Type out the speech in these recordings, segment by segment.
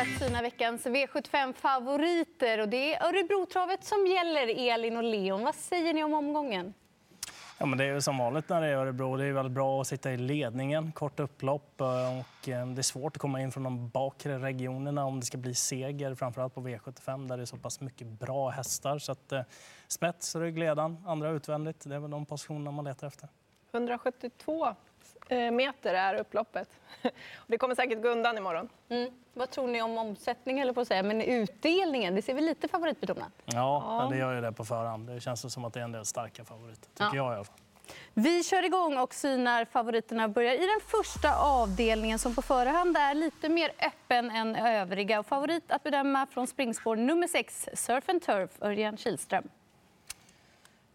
att syna veckans V75-favoriter. Och det är Örebrotravet som gäller, Elin och Leon. Vad säger ni om omgången? Ja, men det är som vanligt när det är Örebro. Det är väldigt bra att sitta i ledningen, kort upplopp. Eh, och eh, det är svårt att komma in från de bakre regionerna om det ska bli seger, framförallt på V75 där det är så pass mycket bra hästar. Så att, eh, spets, ryggledan, andra utvändigt. Det är väl de positionerna man letar efter. 172 meter är upploppet. Det kommer säkert gå undan imorgon. Mm. Vad tror ni om omsättningen, eller på att säga, men utdelningen? Det ser väl lite favoritbetonat? Ja, ja, det gör ju det på förhand. Det känns som att det är en del starka favoriter, tycker ja. jag i alla fall. Vi kör igång och synar favoriterna. Börjar i den första avdelningen som på förhand är lite mer öppen än övriga. Och favorit att bedöma från springspår nummer 6, Surf and Turf, Örjan Kihlström.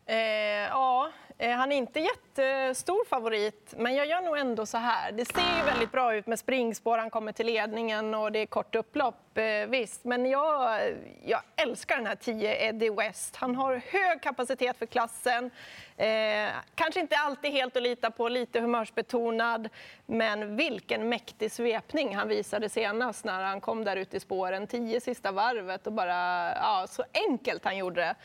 Eh, ja, Eh, Eh, han är inte jättestor favorit, men jag gör nog ändå så här. Det ser ju väldigt bra ut med springspår, han kommer till ledningen och det är kort upplopp, Eh, visst. Men jag, jag älskar den här 10 Eddie West. Han har hög kapacitet för klassen. Eh, kanske inte alltid helt att lita på, lite humörsbetonad. Men vilken mäktig svepning han visade senast när han kom där ute i spåren. 10 sista varvet och bara, ja, så enkelt han gjorde det.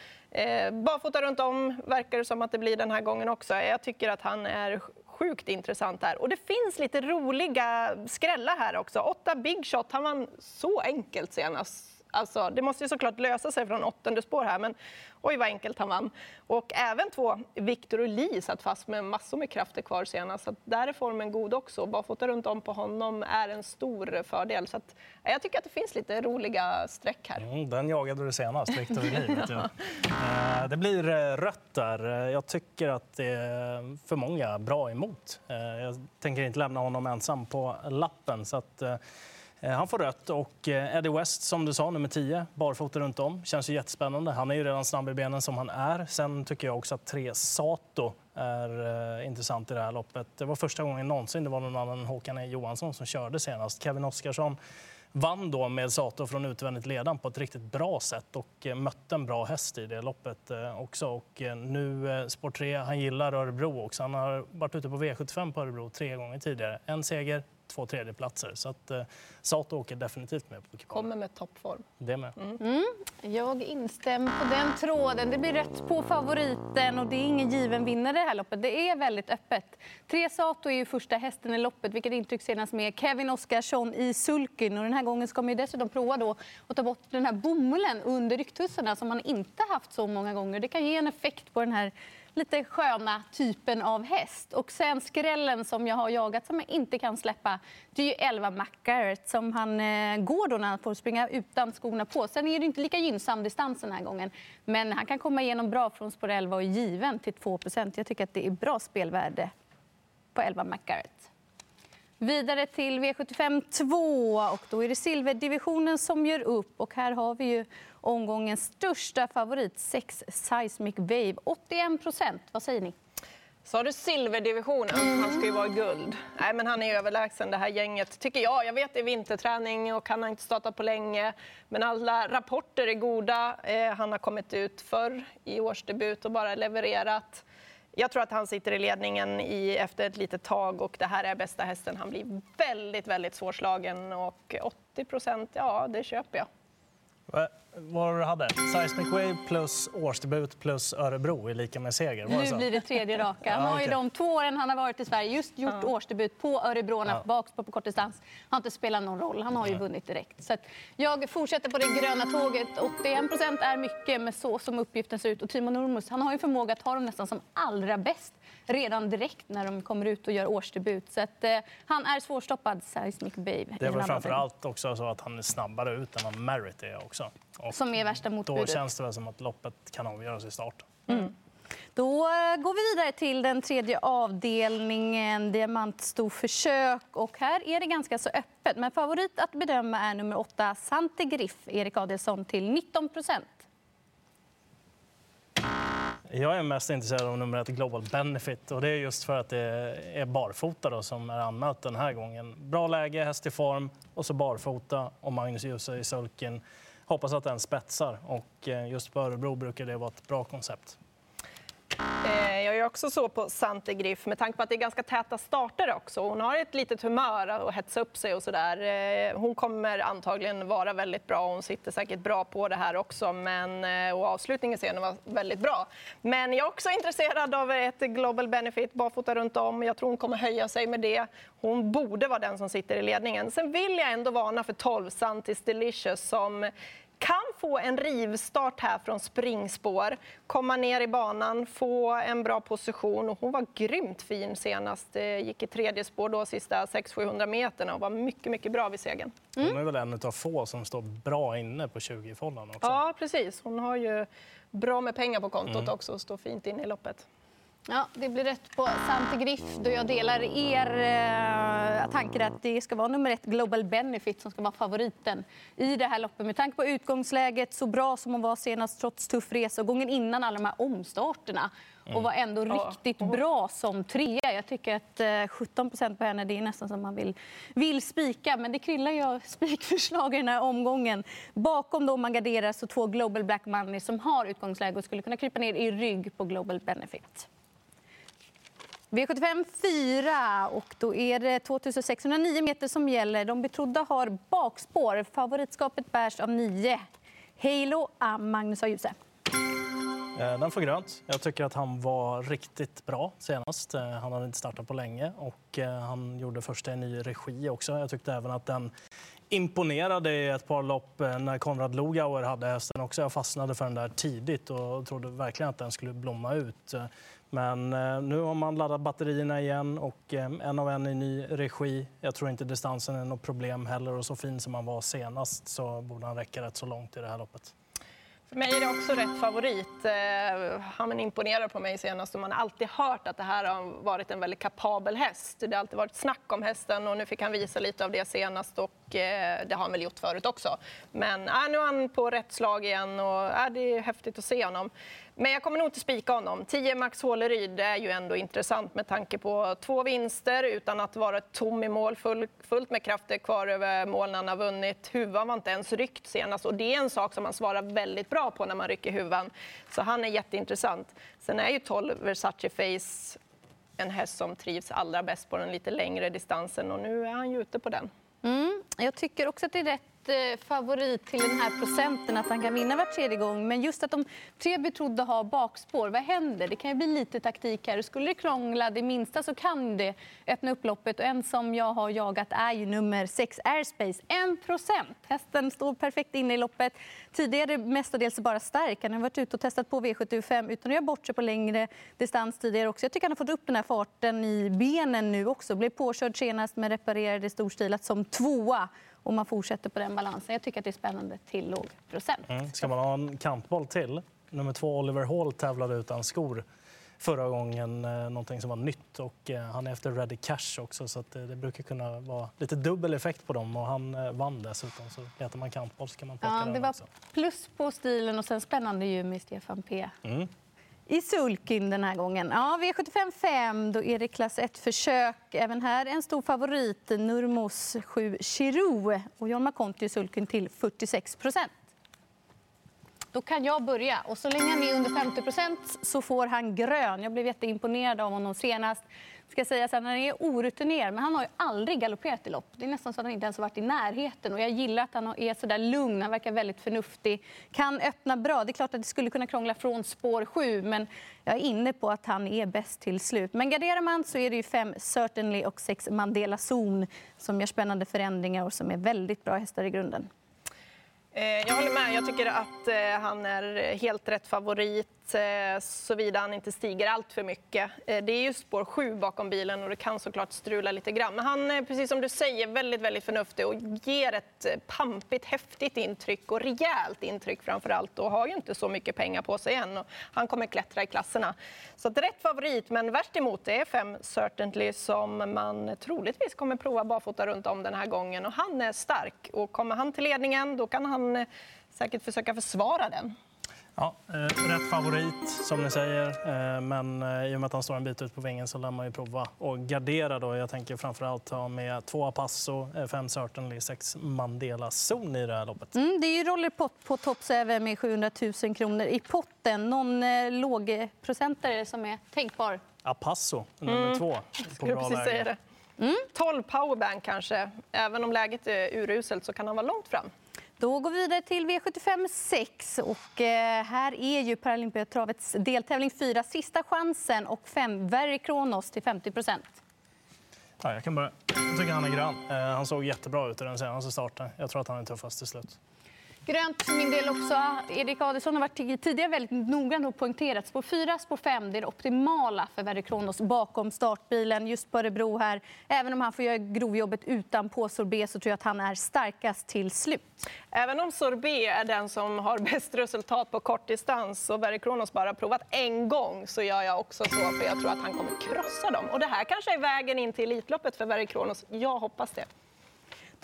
Eh, barfota runt om verkar det som att det blir den här gången också. Jag tycker att han är sjukt intressant här. Och det finns lite roliga skrällar här också. Åtta big shot, han vann så enkelt senast. Alltså, det måste ju såklart lösa sig från åttonde spår här, men oj vad enkelt han vann. Och även två, Victor och Li satt fast med massor med krafter kvar senast. Så där är formen god också. Barfota runt om på honom är en stor fördel. Så att, jag tycker att det finns lite roliga streck här. Mm, den jagade du senast, Victor och Li. Eh, det blir eh, rött där. Jag tycker att det är för många bra emot. Eh, jag tänker inte lämna honom ensam på lappen. Så att, Eh, Eh, han får rött och eh, Eddie West, som du sa, nummer 10, barfota runt om. Känns ju jättespännande. Han är ju redan snabb i benen som han är. Sen tycker jag också att 3 Sato är eh, intressant i det här loppet. Det var första gången någonsin det var någon annan än Håkan e. Johansson som körde senast. Kevin Oskarsson vann då med Sato från utvändigt ledan på ett riktigt bra sätt och eh, mötte en bra häst i det loppet också. Och nu Sport 3, han gillar Örebro också. Han har varit ute på V75 på Örebro tre gånger tidigare. En seger, två tredjeplatser. Så att, eh, Sato åker definitivt med på kupong. Kommer med toppform. Det med. Mm. Mm. Jag instämmer på den tråden. Det blir rätt på favoriten och det är ingen given vinnare det här loppet. Det är väldigt öppet. Tre Sato är ju första hästen i loppet, vilket intryck senast med Kevin Oskarsson i sulken. Och den här gången ska man dessutom prova då att ta bort den här bomullen under rycktussarna som man inte haft så många gånger. Det kan ge en effekt på den här lite sköna typen av häst. Och sen skrällen som jag har jagat som jag inte kan släppa, det är ju 11 McGarrett som han eh, går då när han får springa utan skorna på. Sen är det inte lika gynnsam distans den här gången. Men han kan komma igenom bra från spår 11 och är given till 2% Jag tycker att det är bra spelvärde på 11 McGarrett. Vidare till V75 2 och då är det silverdivisionen som gör upp och här har vi ju omgångens största favorit, 6 Seismic Wave, 81 procent. Vad säger ni? Sa du silverdivisionen? Han ska ju vara guld. Nej, men han är överlägsen det här gänget, tycker jag. Jag vet det är vinterträning och han har inte startat på länge. Men alla rapporter är goda. Eh, han har kommit ut förr i årsdebut och bara levererat. Jag tror att han sitter i ledningen i, efter ett litet tag och det här är bästa hästen. Han blir väldigt, väldigt svårslagen och 80 procent, ja, det köper jag. Vad du hade? Seismic Wave plus årsdebut plus Örebro är lika med seger? Var nu blir det tredje raka. Han har ju de två åren han har varit i Sverige just gjort ja. årsdebut på Örebro ja. bak på, på kortdistans. Har inte spelat någon roll. Han har ju vunnit direkt. Så jag fortsätter på det gröna tåget. 81 procent är mycket med så som uppgiften ser ut. Och Timo Nurmos han har ju förmåga att ta dem nästan som allra bäst redan direkt när de kommer ut och gör årsdebut. Så att, eh, han är svårstoppad, Seismic Babe. Det är väl framför allt också så att han är snabbare ut än vad Merit är också. Och som är värsta motbudet. Då känns det väl som att loppet kan avgöras i starten. Mm. Då eh, går vi vidare till den tredje avdelningen, diamantstorförsök. Och här är det ganska så öppet. Men favorit att bedöma är nummer åtta, Sante Griff, Erik Adelsson, till 19 procent. Jag är mest intresserad av nummer ett, Global Benefit. Och det är just för att det är barfota då, som är anmält den här gången. Bra läge, häst i form och så barfota och Magnus Djuse i sulken. Hoppas att den spetsar och eh, just på Örebro brukar det vara ett bra koncept. Eh, jag är också så på Sante Griff med tanke på att det är ganska täta starter också. Hon har ett litet humör att hetsa upp sig och sådär. Eh, hon kommer antagligen vara väldigt bra hon sitter säkert bra på det här också. Men, eh, och avslutningen ser var väldigt bra. Men jag är också intresserad av ett Global Benefit barfota runt om. Jag tror hon kommer höja sig med det. Hon borde vara den som sitter i ledningen. Sen vill jag ändå varna för 12 Santis Delicious som kan få en rivstart här från springspår, komma ner i banan, få en bra position. Och hon var grymt fin senast. Gick i tredje spår då sista 600-700 meterna och var mycket, mycket bra vid segern. Mm. Hon är väl en av få som står bra inne på 20-fållan också? Ja, precis. Hon har ju bra med pengar på kontot mm. också och står fint inne i loppet. Ja, det blir rätt på Sante Griff då jag delar er eh, tankar att det ska vara nummer ett Global Benefit som ska vara favoriten i det här loppet. Med tanke på utgångsläget, så bra som hon var senast trots tuff resa och gången innan alla de här omstarterna och var ändå mm. riktigt ja. bra som trea. Jag tycker att eh, 17 procent på henne det är nästan som man vill, vill spika. Men det kryllar ju av spikförslag i den här omgången. Bakom då man garderar så två Global Black Money som har utgångsläge och skulle kunna krypa ner i rygg på Global Benefit. V75 4 och då är det 2609 meter som gäller. De betrodda har bakspår. Favoritskapet bärs av 9. Halo A. Magnus A. Djuse. Eh, den får grönt. Jag tycker att han var riktigt bra senast. Eh, han hade inte startat på länge och eh, han gjorde första i ny regi också. Jag tyckte även att den imponerade i ett par lopp när Konrad Lugauer hade hästen också. Jag fastnade för den där tidigt och trodde verkligen att den skulle blomma ut. Men eh, nu har man laddat batterierna igen och eh, en av en i ny regi. Jag tror inte distansen är något problem heller och så fin som han var senast så borde han räcka rätt så långt i det här loppet. För mig är det också rätt favorit. Eh, han imponerar på mig senast och man har alltid hört att det här har varit en väldigt kapabel häst. Det har alltid varit snack om hästen och nu fick han visa lite av det senast och Eh, det har han väl gjort förut också. Men äh, nu är han på rätt slag igen och äh, det är häftigt att se honom. Men jag kommer nog inte spika honom. 10 Max Håleryd är ju ändå intressant med tanke på två vinster utan att vara tom i mål, full, fullt med krafter kvar över mål när han har vunnit. Huvan var inte ens ryckt senast och det är en sak som man svarar väldigt bra på när man rycker huvan. Så han är jätteintressant. Sen är ju 12 Versace Face en häst som trivs allra bäst på den lite längre distansen och nu är han ju ute på den. Mm, jag tycker också att det är rätt Eh, favorit till den här procenten att han kan vinna var tredje gång. Men just att de tre betrodda har bakspår, vad händer? Det kan ju bli lite taktik här. Skulle det krångla det minsta så kan det öppna upp loppet. Och en som jag har jagat är ju nummer 6 Airspace. 1 procent. Hästen står perfekt inne i loppet. Tidigare mestadels bara stark. Han har varit ute och testat på V75 utan att göra bort sig på längre distans tidigare också. Jag tycker han har fått upp den här farten i benen nu också. Blev påkörd senast men reparerade storstilat som tvåa och man fortsätter på den balansen. Jag tycker att det är spännande till låg procent. Mm. Ska man ha en kantboll till? Nummer två, Oliver Hall, tävlade utan skor förra gången, eh, någonting som var nytt. Och eh, han är efter Ready Cash också, så det, det, brukar kunna vara lite dubbel effekt på dem. Och han eh, vann dessutom, så letar man kantboll så kan man plocka ja, Det var också. plus på stilen och sen spännande ju med Stefan P. Mm i sulkin den här gången. Ja, V75 5, då är det klass 1-försök. Även här en stor favorit, Nurmos 7 Chirou. Och John McConty i sulkin till 46 procent. Då kan jag börja. Och så länge han är under 50 procent så får han grön. Jag blev jätteimponerad av honom senast ska säga så här, han är orutinerad, men han har ju aldrig galopperat i lopp. Det är nästan så att han inte ens har varit i närheten. Och jag gillar att han är så där lugn, han verkar väldigt förnuftig. Kan öppna bra. Det är klart att det skulle kunna krångla från spår 7, men jag är inne på att han är bäst till slut. Men garderar man så är det ju fem Certainly och sex Mandela Zon som gör spännande förändringar och som är väldigt bra hästar i grunden. Eh, jag håller med. Jag tycker att eh, han är helt rätt favorit Eh, såvida han inte stiger allt för mycket. Eh, det är ju spår 7 bakom bilen och det kan såklart strula lite grann. Men han är, precis som du säger, väldigt, väldigt förnuftig och ger ett pampigt, häftigt intryck och rejält intryck framför allt och har ju inte så mycket pengar på sig än. Och han kommer klättra i klasserna. Så att rätt favorit, men värst emot det är fem Certainly som man troligtvis kommer prova barfota runt om den här gången och han är stark och kommer han till ledningen då kan han säkert försöka försvara den. Ja, eh, rätt favorit, som ni säger. Eh, men eh, i och med att han står en bit ut på vingen så lär man ju prova och gardera. Då. Jag tänker framförallt ha med två Apasso, fem Certainly, sex Mandela Zon i det här loppet. Mm, det är ju rollerpott på Top 7 med 700 000 kronor i potten. Någon eh, lågprocentare som är tänkbar? Apasso, nummer två. På Mm. Skulle bra precis läge. säga det. 12 powerbank kanske. Även om läget är uruselt så kan han vara långt fram. Då går vi vidare till V75 6. Och, eh, här är ju Paralympiatravets deltävling 4, sista chansen och 5, Very Kronos till 50 Ja, jag kan börja. Jag tycker han är grön. Eh, Han såg jättebra ut i den senaste starten. Jag tror att han är tuffast till slut. Grönt för min del också. Erik Adelsson har varit tidigare väldigt noggrann och poängterat. Spår 4, spår 5, det är det optimala för Verre Kronos bakom startbilen just på Örebro här. Även om han får göra grovjobbet utan på sorbet så tror jag att han är starkast till slut. Även om Sorbet är den som har bäst resultat på kortdistans och Verre Kronos bara provat en gång så gör jag också så för jag tror att han kommer krossa dem. Och det här kanske är vägen in till Elitloppet för Verre Kronos. Jag hoppas det.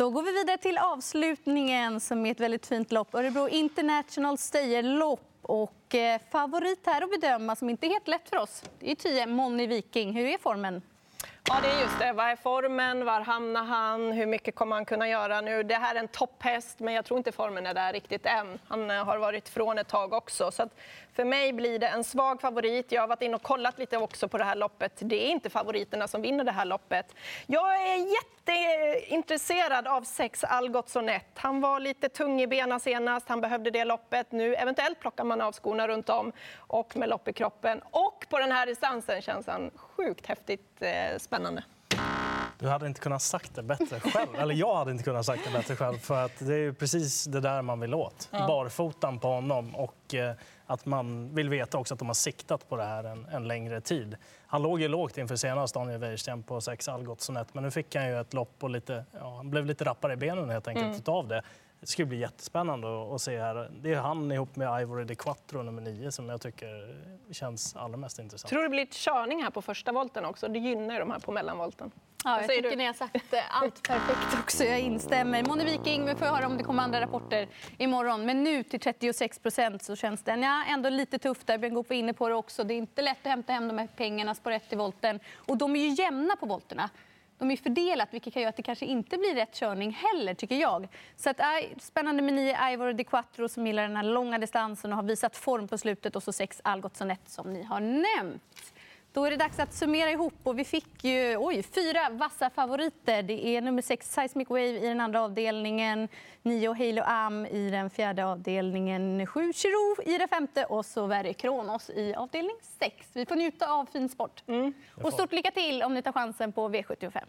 Då går vi vidare till avslutningen som är ett väldigt fint lopp. Örebro International Stayerlopp. Och eh, favorit här att bedöma, som inte är helt lätt för oss, det är 10 Moni Viking. Hur är formen? Ja, det är just det. Vad är formen? Var hamnar han? Hur mycket kommer han kunna göra nu? Det här är en topphäst, men jag tror inte formen är där riktigt än. Han eh, har varit från ett tag också. Så att för mig blir det en svag favorit. Jag har varit inne och kollat lite också på det här loppet. Det är inte favoriterna som vinner det här loppet. Jag är jätteintresserad av sex Algot Sonett. Han var lite tung i benen senast. Han behövde det loppet. Nu eventuellt plockar man av skorna runt om och med lopp i kroppen. Och på den här distansen känns han sjukt häftigt eh, spännande. Du hade inte kunnat sagt det bättre själv. Eller jag hade inte kunnat sagt det bättre själv. För att det är ju precis det där man vill åt. Barfotan på honom. Och eh, att man vill veta också att de har siktat på det här en, en längre tid. Han låg ju lågt inför senast, Daniel Wäjersten, på sex Algot Sonett. Men nu fick han ju ett lopp och lite, ja, han blev lite rappare i benen helt enkelt utav det. Det ska bli jättespännande att- se här. Det är han ihop med Ivory de Quattro, nummer nio, som jag tycker känns allra mest intressant. Tror det blir ett körning här på första volten också. Det gynnar ju de här på mellanvolten. Ja, jag tycker du? ni har sagt eh, allt perfekt också. Jag instämmer. Moni Viking, vi får höra om det kommer andra rapporter imorgon. Men nu till 36 procent så känns den ja, ändå lite tuff där. Björn Goop var inne på det också. Det är inte lätt att hämta hem de här pengarna på rätt i volten. Och de är ju jämna på volterna. De är fördelat, vilket kan göra att det kanske inte blir rätt körning heller, tycker jag. Så att, aj, spännande med nio Ivor de Quattro som gillar den här långa distansen och har visat form på slutet. Och så sex Algot Sonett som ni har nämnt. Då är det dags att summera ihop. Och vi fick ju oj, fyra vassa favoriter. Det är nummer sex Seismic Wave i den andra avdelningen, nio Halo Am i den fjärde avdelningen, sju Chiro i den femte och så Verre Kronos i avdelning sex. Vi får njuta av fin sport. Och stort lycka till om ni tar chansen på V75.